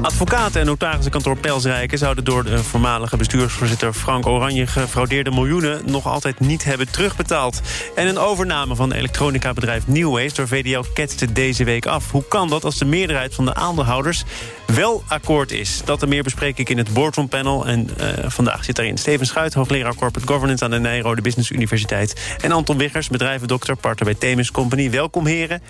Advocaten en notarissenkantoor Pelsrijken zouden door de voormalige bestuursvoorzitter Frank Oranje gefraudeerde miljoenen nog altijd niet hebben terugbetaald. En een overname van elektronica-bedrijf Newways door VDL ketste deze week af. Hoe kan dat als de meerderheid van de aandeelhouders wel akkoord is? Dat en meer bespreek ik in het Boardroom Panel. En uh, vandaag zit daarin Steven Schuit, hoogleraar Corporate Governance aan de Nijrode Business Universiteit. En Anton Wiggers, bedrijvendokter, partner bij Themis Company. Welkom heren.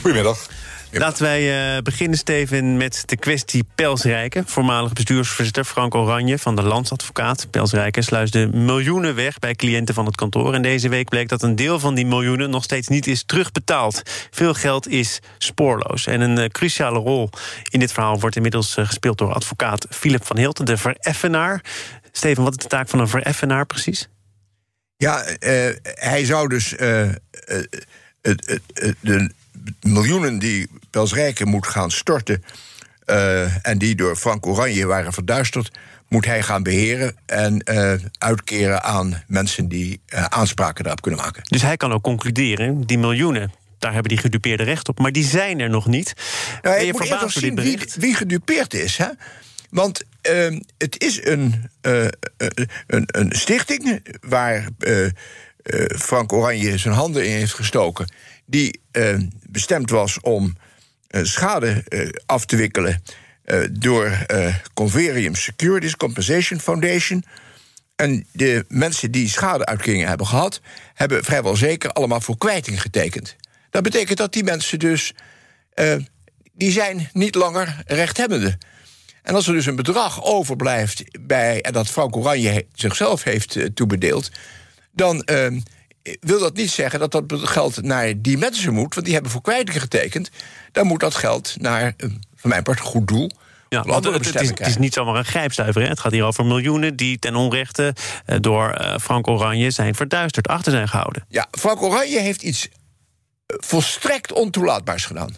Goedemiddag. Laten wij uh, beginnen, Steven, met de kwestie Pelsrijken. Voormalig bestuursvoorzitter Frank Oranje van de Landsadvocaat. Pelsrijken sluisde miljoenen weg bij cliënten van het kantoor. En deze week bleek dat een deel van die miljoenen nog steeds niet is terugbetaald. Veel geld is spoorloos. En een uh, cruciale rol in dit verhaal wordt inmiddels uh, gespeeld door advocaat Philip van Hilten, de vereffenaar. Steven, wat is de taak van een vereffenaar precies? Ja, hij zou dus de miljoenen die Pelsrijken moet gaan storten... Uh, en die door Frank Oranje waren verduisterd... moet hij gaan beheren en uh, uitkeren aan mensen... die uh, aanspraken daarop kunnen maken. Dus hij kan ook concluderen, die miljoenen... daar hebben die gedupeerde recht op, maar die zijn er nog niet. Nou, je moet eerst zien wie, wie gedupeerd is, hè? Want uh, het is een, een, een, stichting waar Frank Oranje zijn handen in heeft gestoken. Die bestemd was om schade af te wikkelen door Converium Securities Compensation Foundation. En de mensen die schadeuitkeringen hebben gehad, hebben vrijwel zeker allemaal voor kwijting getekend. Dat betekent dat die mensen dus. die zijn niet langer rechthebbende. En als er dus een bedrag overblijft bij, en dat Frank Oranje zichzelf heeft toebedeeld, dan wil dat niet zeggen dat dat geld naar die mensen moet, want die hebben voor kwijting getekend. Dan moet dat geld naar, uh, van mijn part, een goed doel. Ja, want het, het, is, het, is, niet zomaar een grijpstuiver. Hè? Het gaat hier over miljoenen die ten onrechte door Frank Oranje zijn verduisterd, achter zijn gehouden. Ja, Frank Oranje heeft iets volstrekt ontoelaatbaars gedaan.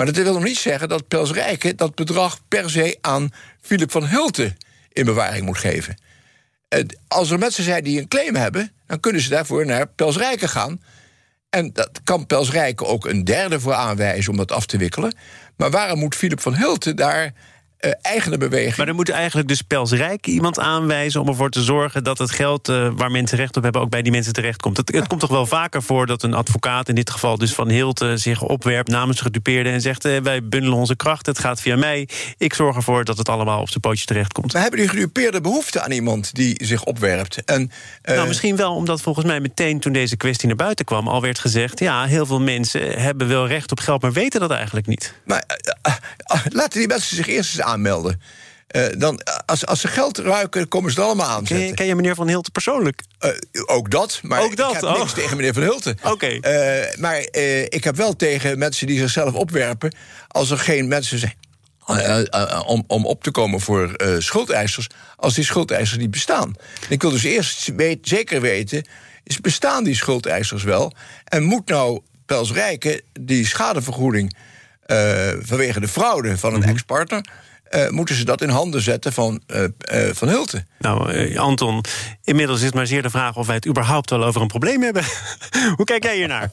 Maar dat wil nog niet zeggen dat Pels Rijken dat bedrag per se aan Philip van Hulten in bewaring moet geven. Als er mensen zijn die een claim hebben, dan kunnen ze daarvoor naar Pels Rijken gaan. En dat kan Pels Rijken ook een derde voor aanwijzen om dat af te wikkelen. Maar waarom moet Philip van Hulten daar uh, eigene beweging. Maar dan moet eigenlijk dus pelsrijk iemand aanwijzen om ervoor te zorgen dat het geld uh, waar mensen recht op hebben ook bij die mensen terechtkomt. Het, het komt toch wel vaker voor dat een advocaat, in dit geval dus van Hilte, zich opwerpt namens de gedupeerde en zegt: uh, wij bundelen onze krachten, het gaat via mij. Ik zorg ervoor dat het allemaal op zijn pootje terechtkomt. We hebben die gedupeerde behoefte aan iemand die zich opwerpt. En, nou, misschien wel omdat volgens mij meteen toen deze kwestie naar buiten kwam, al werd gezegd: ja, heel veel mensen hebben wel recht op geld, maar weten dat eigenlijk niet. Maar laten die mensen zich eerst eens aanmelden. Uh, dan, als, als ze geld ruiken, komen ze er allemaal aan. Ken je, ken je meneer Van Hilten persoonlijk? Uh, ook dat, maar ook dat? ik heb oh. niks tegen meneer Van Hilten. Oké. Okay. Uh, maar ik heb wel tegen mensen die zichzelf opwerpen... als er geen mensen zijn om, om op te komen voor schuldeisers... als die schuldeisers niet bestaan. ik wil dus eerst weet, zeker weten... is bestaan die schuldeisers wel? En moet nou Pels Rijken die schadevergoeding... vanwege de fraude van een mm -hmm. ex-partner uh, moeten ze dat in handen zetten van, uh, uh, van Hulten. Nou, Anton, inmiddels is het maar zeer de vraag of wij het überhaupt wel over een probleem hebben. Hoe kijk jij hiernaar?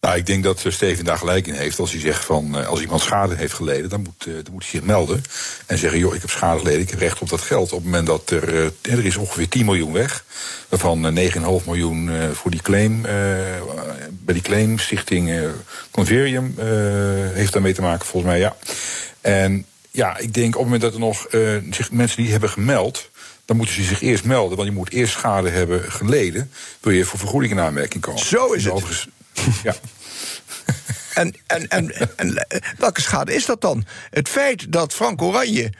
Nou, ik denk dat Steven daar gelijk in heeft. Als hij zegt van als iemand schade heeft geleden, dan moet, dan moet hij zich melden. En zeggen, joh, ik heb schade geleden, ik heb recht op dat geld. Op het moment dat er, er is ongeveer 10 miljoen weg. Waarvan 9,5 miljoen voor die claim, bij die claim, stichting Converium heeft daarmee te maken, volgens mij, ja. En ja, ik denk op het moment dat er nog uh, zich, mensen die hebben gemeld. Dan moeten ze zich eerst melden, want je moet eerst schade hebben geleden. Wil je voor vergoeding in aanmerking komen. Zo is het. ja. en, en, en, en welke schade is dat dan? Het feit dat Frank Oranje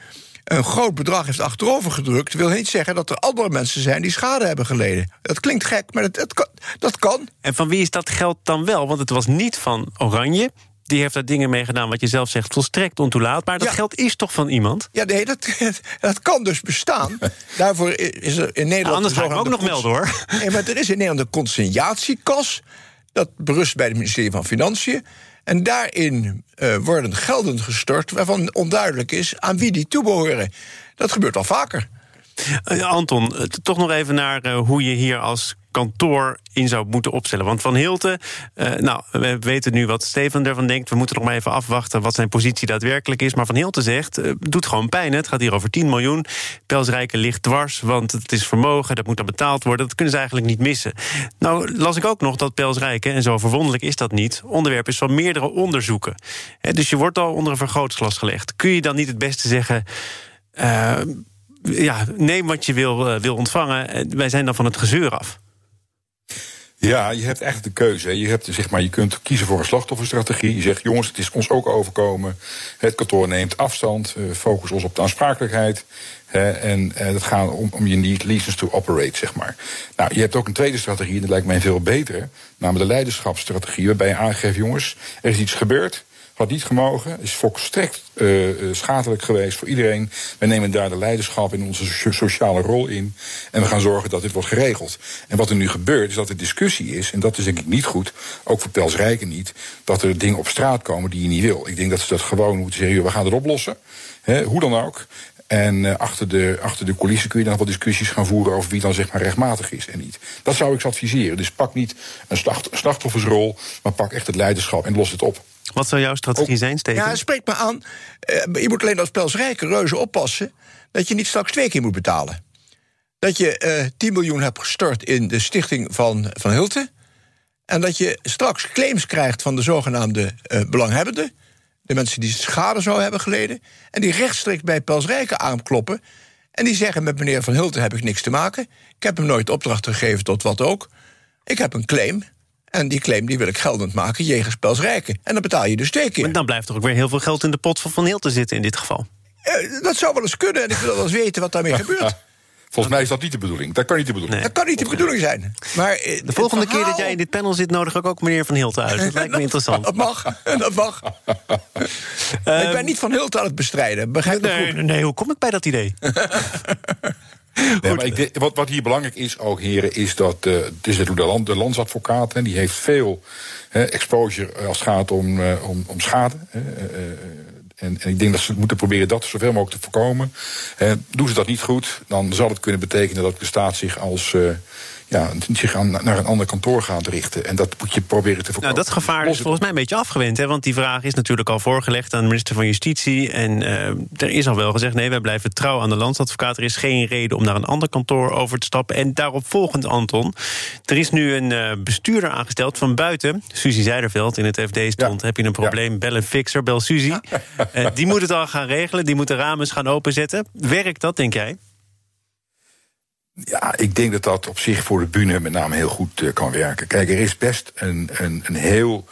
een groot bedrag heeft achterover gedrukt, wil niet zeggen dat er andere mensen zijn die schade hebben geleden. Dat klinkt gek, maar dat, dat, kan, dat kan. En van wie is dat geld dan wel? Want het was niet van Oranje. Die heeft daar dingen mee gedaan, wat je zelf zegt, volstrekt ontoelaatbaar. Dat ja. geld is toch van iemand? Ja, nee, dat, dat kan dus bestaan. Daarvoor is er in Nederland. Nou, anders ga ik ook nog melden hoor. Nee, maar er is in Nederland een consignatiekas. Dat berust bij het ministerie van Financiën. En daarin uh, worden gelden gestort waarvan onduidelijk is aan wie die toebehoren. Dat gebeurt al vaker. Uh, Anton, toch nog even naar uh, hoe je hier als kantoor in zou moeten opstellen. Want Van Hilten, uh, nou, we weten nu wat Stefan ervan denkt. We moeten nog maar even afwachten wat zijn positie daadwerkelijk is. Maar Van Hilten zegt, uh, doet gewoon pijn. Hè? Het gaat hier over 10 miljoen. Pelsrijke ligt dwars, want het is vermogen, dat moet dan betaald worden. Dat kunnen ze eigenlijk niet missen. Nou, las ik ook nog dat Pelsrijke, en zo verwonderlijk is dat niet... onderwerp is van meerdere onderzoeken. Dus je wordt al onder een vergrootglas gelegd. Kun je dan niet het beste zeggen... Uh, ja, neem wat je wil, wil ontvangen. Wij zijn dan van het gezeur af. Ja, je hebt echt de keuze. Je, hebt, zeg maar, je kunt kiezen voor een slachtofferstrategie. Je zegt, jongens, het is ons ook overkomen. Het kantoor neemt afstand, uh, focus ons op de aansprakelijkheid. En uh, dat gaat om, je niet license to operate, zeg maar. Nou, je hebt ook een tweede strategie, en dat lijkt mij veel beter. Namelijk de leiderschapsstrategie, waarbij je aangeeft, jongens, er is iets gebeurd had niet gemogen. Is volstrekt uh, schadelijk geweest voor iedereen. Wij nemen daar de leiderschap in onze sociale rol in. En we gaan zorgen dat dit wordt geregeld. En wat er nu gebeurt, is dat er discussie is. En dat is denk ik niet goed. Ook voor Pelsrijken niet. Dat er dingen op straat komen die je niet wil. Ik denk dat ze dat gewoon moeten zeggen. We gaan het oplossen. Hoe dan ook. En uh, achter, de, achter de coulissen kun je dan wel discussies gaan voeren over wie dan zeg maar rechtmatig is en niet. Dat zou ik adviseren. Dus pak niet een slachtoffersrol, maar pak echt het leiderschap en los het op. Wat zou jouw strategie zijn, Steven? Ja, spreek me aan. Uh, je moet alleen als pelsrijke reuze oppassen... dat je niet straks twee keer moet betalen. Dat je uh, 10 miljoen hebt gestort in de stichting van, van Hulten... en dat je straks claims krijgt van de zogenaamde uh, belanghebbenden... de mensen die schade zou hebben geleden... en die rechtstreeks bij pelsrijke aankloppen... en die zeggen met meneer Van Hulten heb ik niks te maken... ik heb hem nooit opdracht gegeven tot wat ook... ik heb een claim en die claim die wil ik geldend maken jegens Pelsrijken. En dan betaal je dus twee keer. Maar dan blijft er ook weer heel veel geld in de pot van Van Heel te zitten in dit geval. Uh, dat zou wel eens kunnen en ik wil wel eens weten wat daarmee gebeurt. Volgens mij is dat niet de bedoeling. Dat kan niet de bedoeling. Nee. Dat kan niet de bedoeling zijn. Maar uh, de volgende verhaal... keer dat jij in dit panel zit, nodig ik ook meneer Van Hilten uit. Dat lijkt me interessant. Dat mag. Dat mag. um, ik ben niet Van Hilten aan het bestrijden. Begrijp nee, goed? nee, hoe kom ik bij dat idee? Nee, maar ik denk, wat, wat hier belangrijk is ook, heren, is dat uh, het is de, land, de landsadvocaat, en die heeft veel exposure als het gaat om, uh, om, om schade. En, en, ik denk dat ze moeten proberen dat zoveel mogelijk te voorkomen. doen ze dat niet goed, dan zal het kunnen betekenen dat de staat zich als ja, zich aan, naar een ander kantoor gaat richten. En dat moet je proberen te voorkomen. Nou, dat gevaar is volgens mij een beetje afgewend. Hè? Want die vraag is natuurlijk al voorgelegd aan de minister van Justitie. En uh, er is al wel gezegd: nee, wij blijven trouw aan de landsadvocaat. Er is geen reden om naar een ander kantoor over te stappen. En daarop volgend, Anton. Er is nu een uh, bestuurder aangesteld van buiten. Suzy Zijderveld in het FD stond: ja. heb je een probleem? Ja. Bel een fixer, bel Suzy. Ja. uh, die moet het al gaan regelen. Die moet de ramen gaan openzetten. Werkt dat, denk jij? Ja, ik denk dat dat op zich voor de bühne met name heel goed uh, kan werken. Kijk, er is best een, een, een heel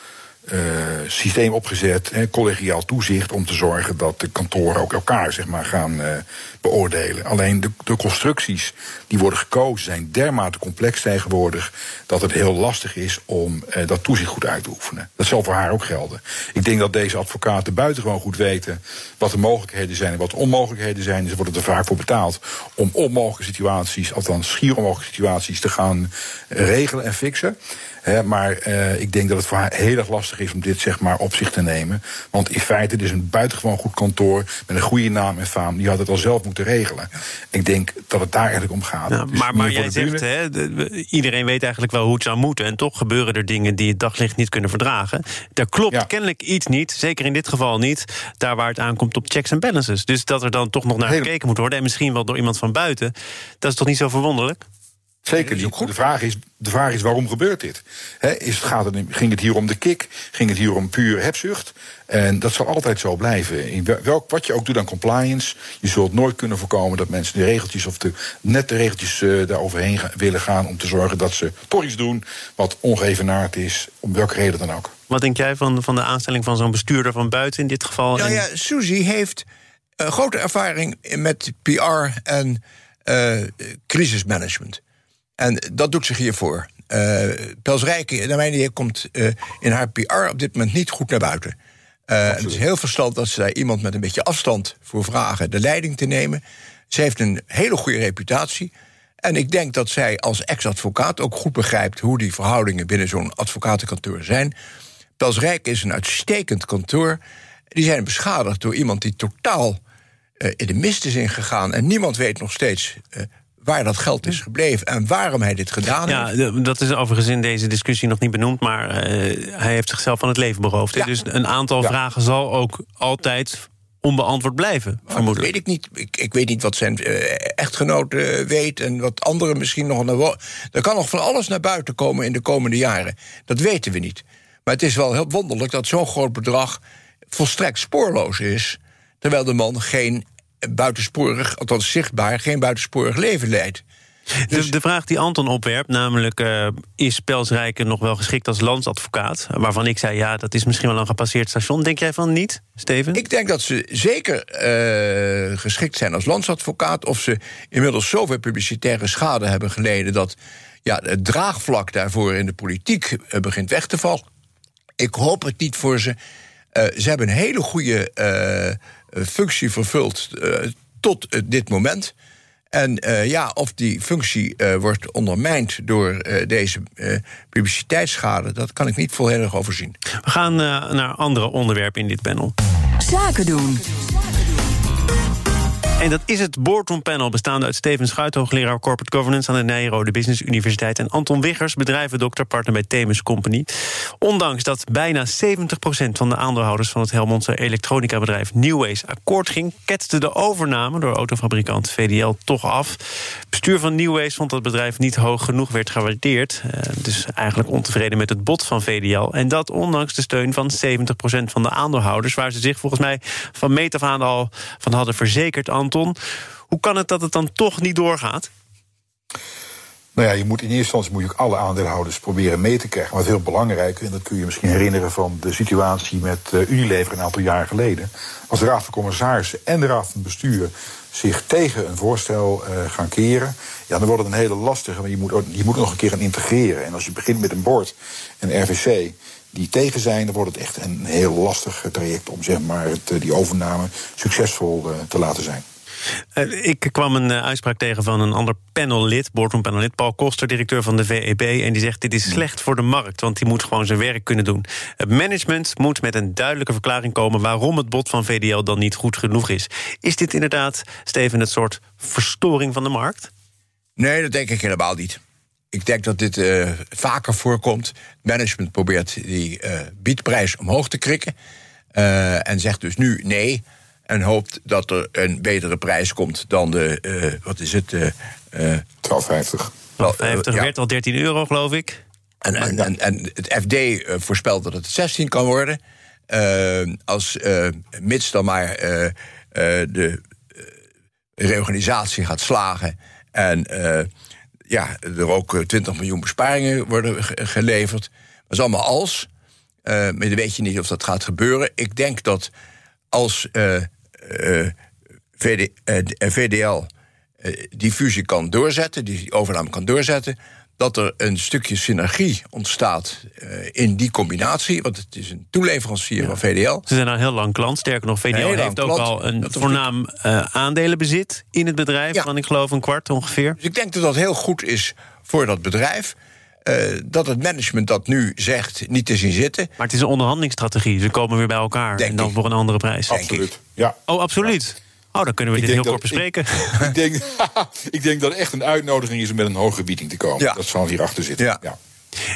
uh, systeem opgezet, hè, collegiaal toezicht, om te zorgen dat de kantoren ook elkaar zeg maar, gaan uh, beoordelen. Alleen de, de, constructies die worden gekozen zijn dermate complex tegenwoordig dat het heel lastig is om uh, dat toezicht goed uit te oefenen. Dat zal voor haar ook gelden. Ik denk dat deze advocaten buitengewoon goed weten wat de mogelijkheden zijn en wat de onmogelijkheden zijn. Ze worden er vaak voor betaald om onmogelijke situaties, althans schier onmogelijke situaties, te gaan regelen en fixen. He, maar uh, ik denk dat het voor haar heel erg lastig is om dit zeg maar op zich te nemen. Want in feite, het is een buitengewoon goed kantoor met een goede naam en faam. Die had het al zelf moeten regelen. Ik denk dat het daar eigenlijk om gaat. Dus maar maar jij zegt, hè, de, iedereen weet eigenlijk wel hoe het zou moeten. En toch gebeuren er dingen die het daglicht niet kunnen verdragen. Daar klopt ja. kennelijk iets niet, zeker in dit geval niet. Daar waar het aankomt op checks en balances. Dus dat er dan toch nog naar gekeken moet worden. En misschien wel door iemand van buiten. Dat is toch niet zo verwonderlijk? Zeker niet. De vraag is, de vraag is waarom gebeurt dit? He, is, gaat het, ging het hier om de kick? Ging het hier om puur hebzucht? En dat zal altijd zo blijven. In welk, wat je ook doet aan compliance, je zult nooit kunnen voorkomen dat mensen de regeltjes of de, net de regeltjes uh, daaroverheen gaan, willen gaan om te zorgen dat ze toch iets doen wat ongeëvenaard is, om welke reden dan ook. Wat denk jij van, van de aanstelling van zo'n bestuurder van buiten in dit geval? Nou ja, Suzy heeft uh, grote ervaring met PR en uh, crisismanagement. En dat doet zich hiervoor. Uh, Pelsrijke, naar mijn idee, komt uh, in haar PR op dit moment niet goed naar buiten. Uh, het is heel verstand dat ze daar iemand met een beetje afstand voor vragen de leiding te nemen. Ze heeft een hele goede reputatie. En ik denk dat zij als ex-advocaat ook goed begrijpt hoe die verhoudingen binnen zo'n advocatenkantoor zijn. Rijk is een uitstekend kantoor. Die zijn beschadigd door iemand die totaal uh, in de mist is ingegaan. En niemand weet nog steeds uh, waar dat geld is gebleven en waarom hij dit gedaan ja, heeft. Ja, dat is overigens in deze discussie nog niet benoemd, maar uh, hij heeft zichzelf van het leven beroofd. Ja. Dus een aantal ja. vragen zal ook altijd onbeantwoord blijven, vermoedelijk. Dat weet ik niet. Ik, ik weet niet wat zijn uh, echtgenoot uh, weet en wat anderen misschien nog... Naar er kan nog van alles naar buiten komen in de komende jaren. Dat weten we niet. Maar het is wel heel wonderlijk dat zo'n groot bedrag volstrekt spoorloos is... terwijl de man geen buitensporig, althans zichtbaar... geen buitensporig leven leidt. Dus... De, de, vraag die Anton opwerpt, namelijk uh, is Pelsrijken nog wel geschikt als landsadvocaat? Waarvan ik zei, ja, dat is misschien wel een gepasseerd station. Denk jij van niet, Steven? Ik denk dat ze zeker uh, geschikt zijn als landsadvocaat. Of ze inmiddels zoveel publicitaire schade hebben geleden dat ja, het draagvlak daarvoor in de politiek uh, begint weg te vallen. Ik hoop het niet voor ze. Ze hebben een hele goede functie vervuld tot dit moment. En uh, ja, of die functie uh, wordt ondermijnd door uh, deze publiciteitsschade, dat kan ik niet volledig overzien. We gaan naar andere onderwerpen in dit panel. Zaken doen. En dat is het Boardroom Panel, bestaande uit Steven Schuit, hoogleraar Corporate Governance aan de Nijrode Business Universiteit, en Anton Wiggers, bedrijvendokter, partner bij Themis Company. Ondanks dat bijna 70% van de aandeelhouders van het Helmondse elektronica-bedrijf Newways akkoord ging, ketste de overname door autofabrikant VDL toch af. Bestuur van Newways vond dat het bedrijf niet hoog genoeg werd gewaardeerd. Uh, dus eigenlijk ontevreden met het bod van VDL. En dat ondanks de steun van 70% van de aandeelhouders, waar ze zich volgens mij van meet af aan al van hadden verzekerd. Anton, hoe kan het dat het dan toch niet doorgaat? Nou ja, je moet in eerste instantie moet je ook alle aandeelhouders proberen mee te krijgen. Maar veel belangrijker, en dat kun je misschien herinneren van de situatie met uh, Unilever een aantal jaar geleden. Als de Raad van Commissarissen en de Raad van Bestuur zich tegen een voorstel uh, gaan keren, ja, dan wordt het een hele lastige. Maar je moet, ook, je moet nog een keer gaan integreren. En als je begint met een board en RVC die tegen zijn, dan wordt het echt een heel lastig traject om zeg maar, het, die overname succesvol te laten zijn. Uh, ik kwam een uh, uitspraak tegen van een ander panellid, boardroom panellid, Paul Koster, directeur van de VEB. En die zegt: Dit is slecht voor de markt, want die moet gewoon zijn werk kunnen doen. Het management moet met een duidelijke verklaring komen waarom het bod van VDL dan niet goed genoeg is. Is dit inderdaad, Steven, het soort verstoring van de markt? Nee, dat denk ik helemaal niet. Ik denk dat dit uh, vaker voorkomt. Management probeert die biedprijs omhoog te krikken. en zegt dus nu nee. En hoopt dat er een betere prijs komt dan de, uh, wat is het? Uh, uh, 12,50. 12,50 werd al 13 euro, geloof ik. En, en, en, en het FD voorspelt dat het 16 kan worden. als mits dan maar de reorganisatie gaat slagen en ja, er ook 20 miljoen besparingen worden geleverd. Dat is allemaal als. maar dan weet je niet of dat gaat gebeuren. Ik denk dat als uh, uh, VD, uh, VDL die fusie kan doorzetten, die overname kan doorzetten, dat er een stukje synergie ontstaat in die combinatie. Want het is een toeleverancier ja. van VDL. Ze zijn al heel lang klant. Sterker nog, VDL heeft ook klant. al een voornaam aandelenbezit in het bedrijf. Ja. van ik geloof een kwart ongeveer. Dus ik denk dat dat heel goed is voor dat bedrijf. Uh, dat het management dat nu zegt niet te zien zitten. Maar het is een onderhandelingsstrategie. Ze komen weer bij elkaar denk en dan ik. voor een andere prijs. Absoluut. Ja. Oh, absoluut. Oh, dan kunnen we ik dit heel dat, kort bespreken. Ik, ik, denk, ik denk dat het echt een uitnodiging is om met een hogere bieding te komen. Ja. Dat zal hierachter zitten. Ja. ja.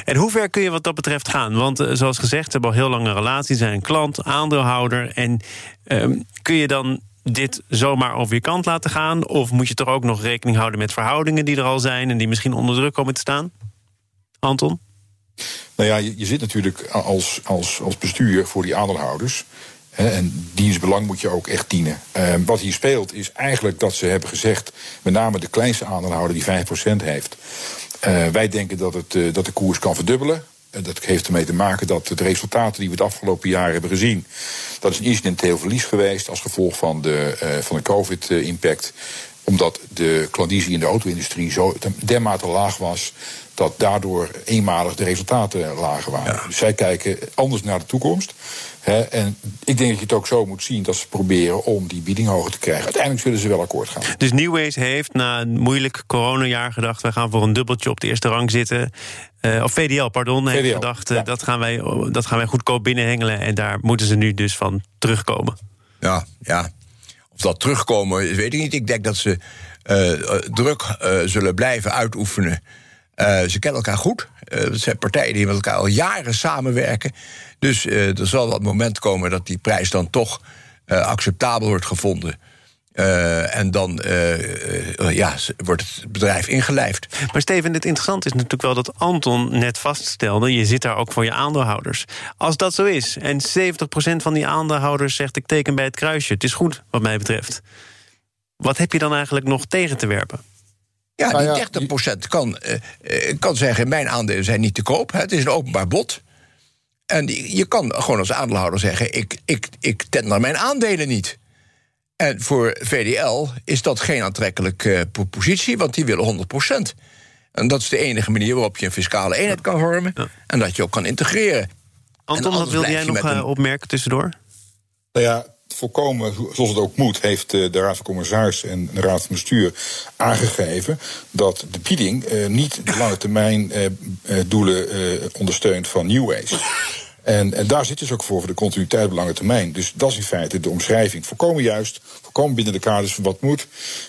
En hoe ver kun je wat dat betreft gaan? Want uh, zoals gezegd, ze hebben al heel lange relatie, zijn een klant, aandeelhouder. En um, kun je dan dit zomaar over je kant laten gaan? Of moet je toch ook nog rekening houden met verhoudingen die er al zijn en die misschien onder druk komen te staan? Anton? Nou ja, je, zit natuurlijk als, als, als bestuur voor die aandeelhouders. En dienstbelang moet je ook echt dienen. Uh, wat hier speelt is eigenlijk dat ze hebben gezegd... met name de kleinste aandeelhouder die 5% heeft... Uh, wij denken dat, het, uh, dat de koers kan verdubbelen. En dat heeft ermee te maken dat de resultaten die we het afgelopen jaar hebben gezien... dat is een incidenteel verlies geweest als gevolg van de, van de COVID-impact omdat de klandizie in de auto-industrie zo dermate laag was dat daardoor eenmalig de resultaten lager waren. Dus zij kijken anders naar de toekomst. en ik denk dat je het ook zo moet zien dat ze proberen om die bieding hoger te krijgen. Uiteindelijk zullen ze wel akkoord gaan. Dus Newways heeft na een moeilijk coronajaar gedacht: wij gaan voor een dubbeltje op de eerste rang zitten. Uh, of VDL, pardon, heeft gedacht: uh, dat, gaan wij, dat gaan wij goedkoop binnenhengelen. En daar moeten ze nu dus van terugkomen. Ja, ja. Of dat terugkomen, weet ik niet. Ik denk dat ze uh, druk zullen blijven uitoefenen. ze kennen elkaar goed. het zijn partijen die met elkaar al jaren samenwerken. Dus er zal dat moment komen dat die prijs dan toch acceptabel wordt gevonden. Uh, en dan uh, uh, ja, wordt het bedrijf ingelijfd. Maar Steven, het interessante is natuurlijk wel dat Anton net vaststelde... je zit daar ook voor je aandeelhouders. Als dat zo is en 70% van die aandeelhouders zegt... ik teken bij het kruisje, het is goed wat mij betreft. Wat heb je dan eigenlijk nog tegen te werpen? Ja, nou die 30% kan, kan zeggen... mijn aandelen zijn niet te koop, het is een openbaar bod... En je kan gewoon als aandeelhouder zeggen: ik, ik, ik tender mijn aandelen niet. En voor VDL is dat geen aantrekkelijke uh, positie, want die willen 100% En dat is de enige manier waarop je een fiscale eenheid kan vormen en dat je ook kan integreren. Anton, wat wilde jij nog uh, opmerken tussendoor? Nou ja, volkomen zoals het ook moet, heeft eh, de Raad van Commissarissen en de Raad van Bestuur aangegeven dat de bieding uh, niet de lange termijn uh, doelen ondersteunt van Newways. En, en, daar zit dus ook voor, voor de continuïteit op lange termijn. Dus dat is in feite de omschrijving. Voorkomen juist, voorkomen binnen de kaders van wat moet,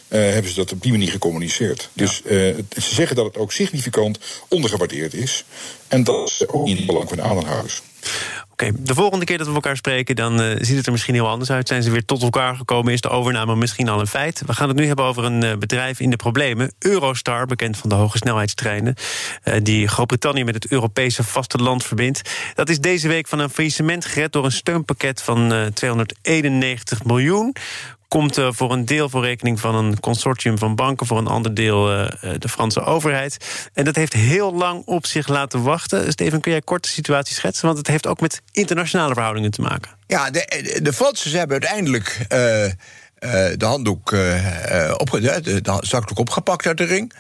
uh, hebben ze dat op die manier gecommuniceerd. Dus uh, ze zeggen dat het ook significant ondergewaardeerd is. En dat is ook niet in het belang van de aandeelhouders. Oké, de volgende keer dat we elkaar spreken, dan uh, ziet het er misschien heel anders uit. Zijn ze weer tot elkaar gekomen? Is de overname misschien al een feit? We gaan het nu hebben over een uh, bedrijf in de problemen. Eurostar, bekend van de hoge snelheidstreinen. Uh, die Groot-Brittannië met het Europese vasteland verbindt. Dat is deze week van een faillissement gered door een steunpakket van 291 miljoen komt uh, voor een deel voor rekening van een consortium van banken, voor een ander deel uh, de Franse overheid. En dat heeft heel lang op zich laten wachten. Steven, kun jij kort de situatie schetsen? Want het heeft ook met internationale verhoudingen te maken. Ja, de, de Fransen hebben uiteindelijk de handdoek de, de zakdoek opgepakt uit de ring.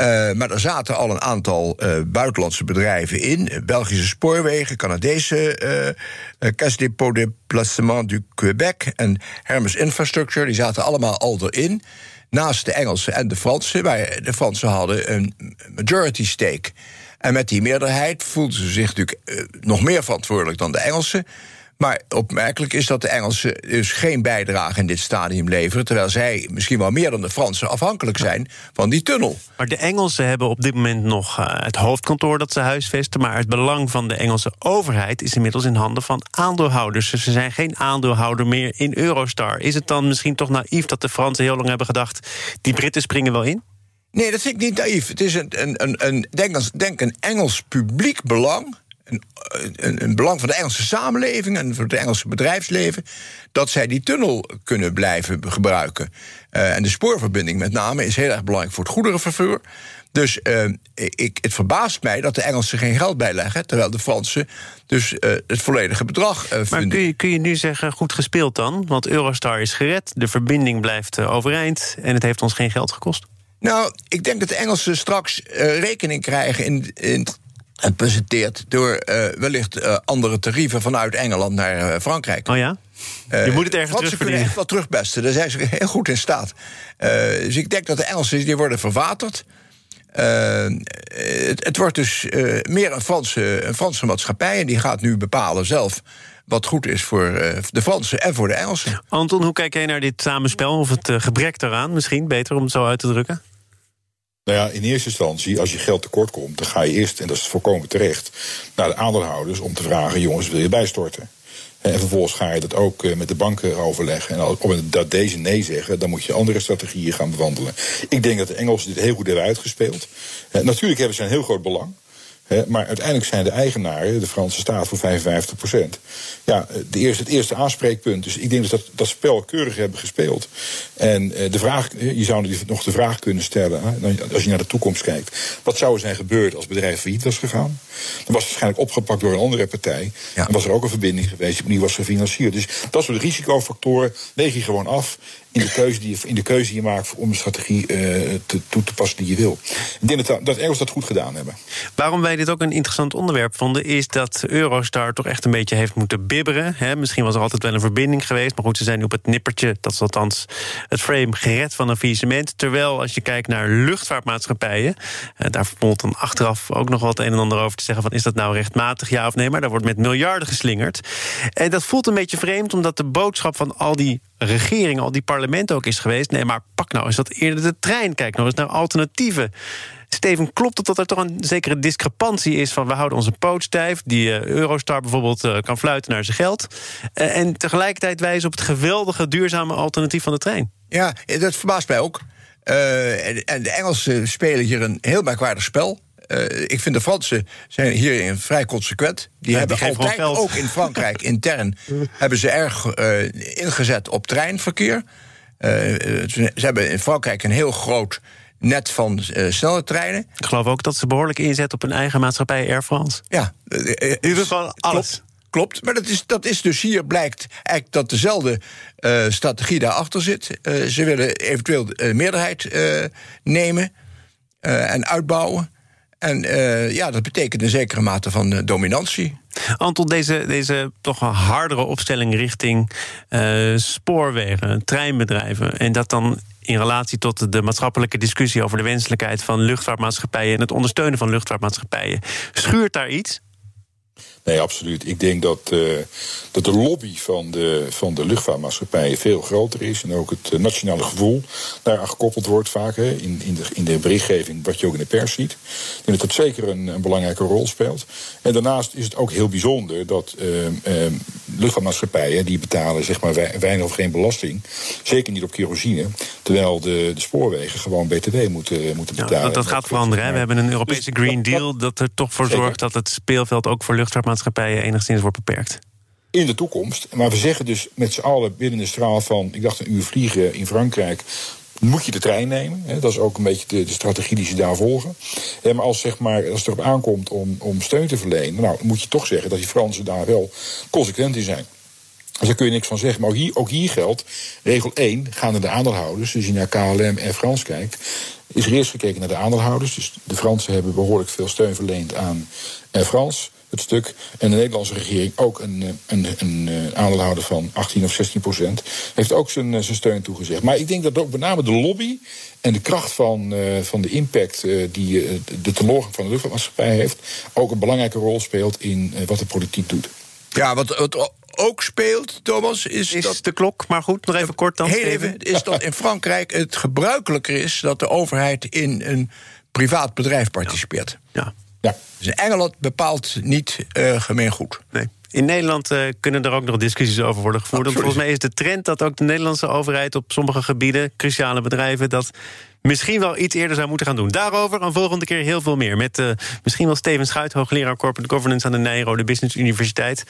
Uh, maar er zaten al een aantal uh, buitenlandse bedrijven in. Belgische Spoorwegen, Canadese uh, Caisse Dépôt de Placement du Québec en Hermes Infrastructure. Die zaten allemaal al erin. Naast de Engelsen en de Fransen. Maar de Fransen hadden een majority stake. En met die meerderheid voelden ze zich natuurlijk nog meer verantwoordelijk dan de Engelsen. Maar opmerkelijk is dat de Engelsen dus geen bijdrage in dit stadium leveren. Terwijl zij misschien wel meer dan de Fransen afhankelijk zijn van die tunnel. Maar de Engelsen hebben op dit moment nog uh, het hoofdkantoor dat ze huisvesten. Maar het belang van de Engelse overheid is inmiddels in handen van aandeelhouders. Dus ze zijn geen aandeelhouder meer in Eurostar. Is het dan misschien toch naïef dat de Fransen heel lang hebben gedacht. die Britten springen wel in? Nee, dat vind ik niet naïef. Het is een, een, een, een denk, denk een Engels publiek belang een, een, een, belang van de Engelse samenleving en voor het Engelse bedrijfsleven, dat zij die tunnel kunnen blijven gebruiken. Uh, en de spoorverbinding met name is heel erg belangrijk voor het goederenvervoer. Dus uh, ik, het verbaast mij dat de Engelsen geen geld bijleggen, terwijl de Fransen dus uh, het volledige bedrag uh, Maar kun je, kun je nu zeggen, goed gespeeld dan? Want Eurostar is gered, de verbinding blijft overeind en het heeft ons geen geld gekost. Nou, ik denk dat de Engelsen straks rekening krijgen in, in het presenteert door uh, wellicht uh, andere tarieven vanuit Engeland naar uh, Frankrijk. Oh ja? Je moet het ergens terug Ze kunnen echt wel terugbesten, daar zijn ze heel goed in staat. dus ik denk dat de Engelsen die worden verwaterd. Het, het, wordt dus meer een Franse, een Franse maatschappij... en die gaat nu bepalen zelf wat goed is voor de Fransen en voor de Engelsen. Anton, hoe kijk jij naar dit samenspel? Of het gebrek daaraan misschien, beter om het zo uit te drukken? Nou ja, in eerste instantie, als je geld tekort komt, dan ga je eerst, en dat is volkomen terecht, naar de aandeelhouders om te vragen: jongens, wil je bijstorten? En vervolgens ga je dat ook eh, met de banken overleggen. En op dat deze nee zeggen, dan moet je andere strategieën gaan bewandelen. Ik denk dat de Engelsen dit heel goed hebben uitgespeeld. Natuurlijk hebben ze een heel groot belang. Maar uiteindelijk zijn de eigenaren, de Franse staat, voor 55 procent. Ja, de eerste, het eerste aanspreekpunt. Dus ik denk dat dat, dat spel keurig hebben gespeeld. En eh, de vraag, je zou nog de vraag kunnen stellen, als je naar de toekomst kijkt. Wat zou er zijn gebeurd als het bedrijf failliet was gegaan? Dan was het waarschijnlijk opgepakt door een andere partij. Ja. En was er ook een verbinding geweest die opnieuw was gefinancierd. Dus dat soort risicofactoren weeg je gewoon af in de keuze die je, in de keuze die je maakt om een strategie uh, te, toe te passen die je wil. Ik denk dat, dat Engels dat goed gedaan hebben. Waarom wij dit ook een interessant onderwerp vonden, is dat Eurostar toch echt een beetje heeft moeten bibberen. Hè? Misschien was er altijd wel een verbinding geweest, maar goed, ze zijn nu op het nippertje, dat is althans het frame, gered van een faillissement. Terwijl als je kijkt naar luchtvaartmaatschappijen, uh, daar valt dan achteraf ook nog wat een en ander over te zeggen: van is dat nou rechtmatig ja of nee? Maar daar wordt met miljarden geslingerd. En dat voelt een beetje vreemd, omdat de boodschap van al die regering, al die parlement ook is geweest. Nee, maar pak nou eens dat eerder de trein. Kijk nou eens naar alternatieven. Steven, klopt het dat er toch een zekere discrepantie is van we houden onze poot stijf, die uh, Eurostar bijvoorbeeld uh, kan fluiten naar zijn geld, uh, en tegelijkertijd wijzen op het geweldige duurzame alternatief van de trein? Ja, dat verbaast mij ook. En, de Engelsen spelen hier een heel merkwaardig spel. Uh, ik vind de Fransen zijn hierin vrij consequent. Die ja, hebben die altijd, ook in Frankrijk intern, hebben ze erg uh, ingezet op treinverkeer. Uh, ze, ze, hebben in Frankrijk een heel groot net van snelle treinen. Ik geloof ook dat ze behoorlijk inzet op hun eigen maatschappij Air France. Ja, in ieder geval alles. Klopt. Klopt, maar dat is, dat is dus hier blijkt eigenlijk dat dezelfde uh, strategie daarachter zit. Uh, ze willen eventueel uh, meerderheid nemen en uitbouwen. En uh, ja, dat betekent een zekere mate van uh, dominantie. Anton, deze, deze toch wel hardere opstelling richting uh, spoorwegen, treinbedrijven... en dat dan in relatie tot de maatschappelijke discussie... over de wenselijkheid van luchtvaartmaatschappijen... en het ondersteunen van luchtvaartmaatschappijen. Schuurt daar iets? Nee, absoluut. Ik denk dat, uh, dat de lobby van de, van de luchtvaartmaatschappijen veel groter is. En ook het uh, nationale gevoel daaraan gekoppeld wordt vaak. Hè, in, in, de, in de berichtgeving, wat je ook in de pers ziet. Ik denk dat dat zeker een, een belangrijke rol speelt. En daarnaast is het ook heel bijzonder dat uh, luchtvaartmaatschappijen... die betalen zeg maar weinig of geen belasting. Zeker niet op kerosine. Terwijl de, de spoorwegen gewoon btw moeten, moeten betalen. Ja, dat, dat gaat veranderen. We hebben een Europese dus Green Deal... dat er toch voor zorgt dat het speelveld ook voor luchtvaartmaatschappijen enigszins wordt beperkt? In de toekomst. Maar we zeggen dus met z'n allen binnen de straal van, ik dacht een uur vliegen in Frankrijk, moet je de trein nemen. Dat is ook een beetje de, strategie die ze daar volgen. Maar als, zeg maar, als het erop aankomt om, om steun te verlenen, nou, moet je toch zeggen dat die Fransen daar wel consequent in zijn. Dus daar kun je niks van zeggen. Maar ook hier, ook hier geldt, regel 1, gaan naar de aandeelhouders. Dus als je naar KLM en Frans kijkt, is er eerst gekeken naar de aandeelhouders. Dus de Fransen hebben behoorlijk veel steun verleend aan France het stuk. En de Nederlandse regering, ook een, eh, een, een, een eh, aandeelhouder van 18 of 16 procent, heeft ook zijn, eh, zijn steun toegezegd. Maar ik denk dat ook met name de lobby en de kracht van, uh, van de impact uh, die uh, de teloorgang van de luchtvaartmaatschappij heeft, ook een belangrijke rol speelt in wat de politiek doet. Ja, wat, wat ook speelt, Thomas, is, is dat... de klok, maar goed, nog even kort dan. Heel even, is dat in Frankrijk het gebruikelijker is dat de overheid in een privaat bedrijf participeert. ja. Ja. Dus in Engeland bepaalt niet uh, gemeengoed. Nee. In Nederland uh, kunnen er ook nog discussies over worden gevoerd. Want volgens mij is de trend dat ook de Nederlandse overheid op sommige gebieden, cruciale bedrijven, dat misschien wel iets eerder zou moeten gaan doen. Daarover een volgende keer heel veel meer. Met uh, misschien wel Steven Schuit, hoogleraar Corporate Governance aan de Nijrode Business Universiteit.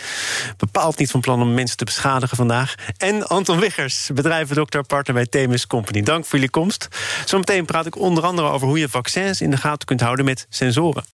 Bepaalt niet van plan om mensen te beschadigen vandaag. En Anton Wiggers, bedrijvendokter, partner bij Themis Company. Dank voor jullie komst. Zometeen praat ik onder andere over hoe je vaccins in de gaten kunt houden met sensoren.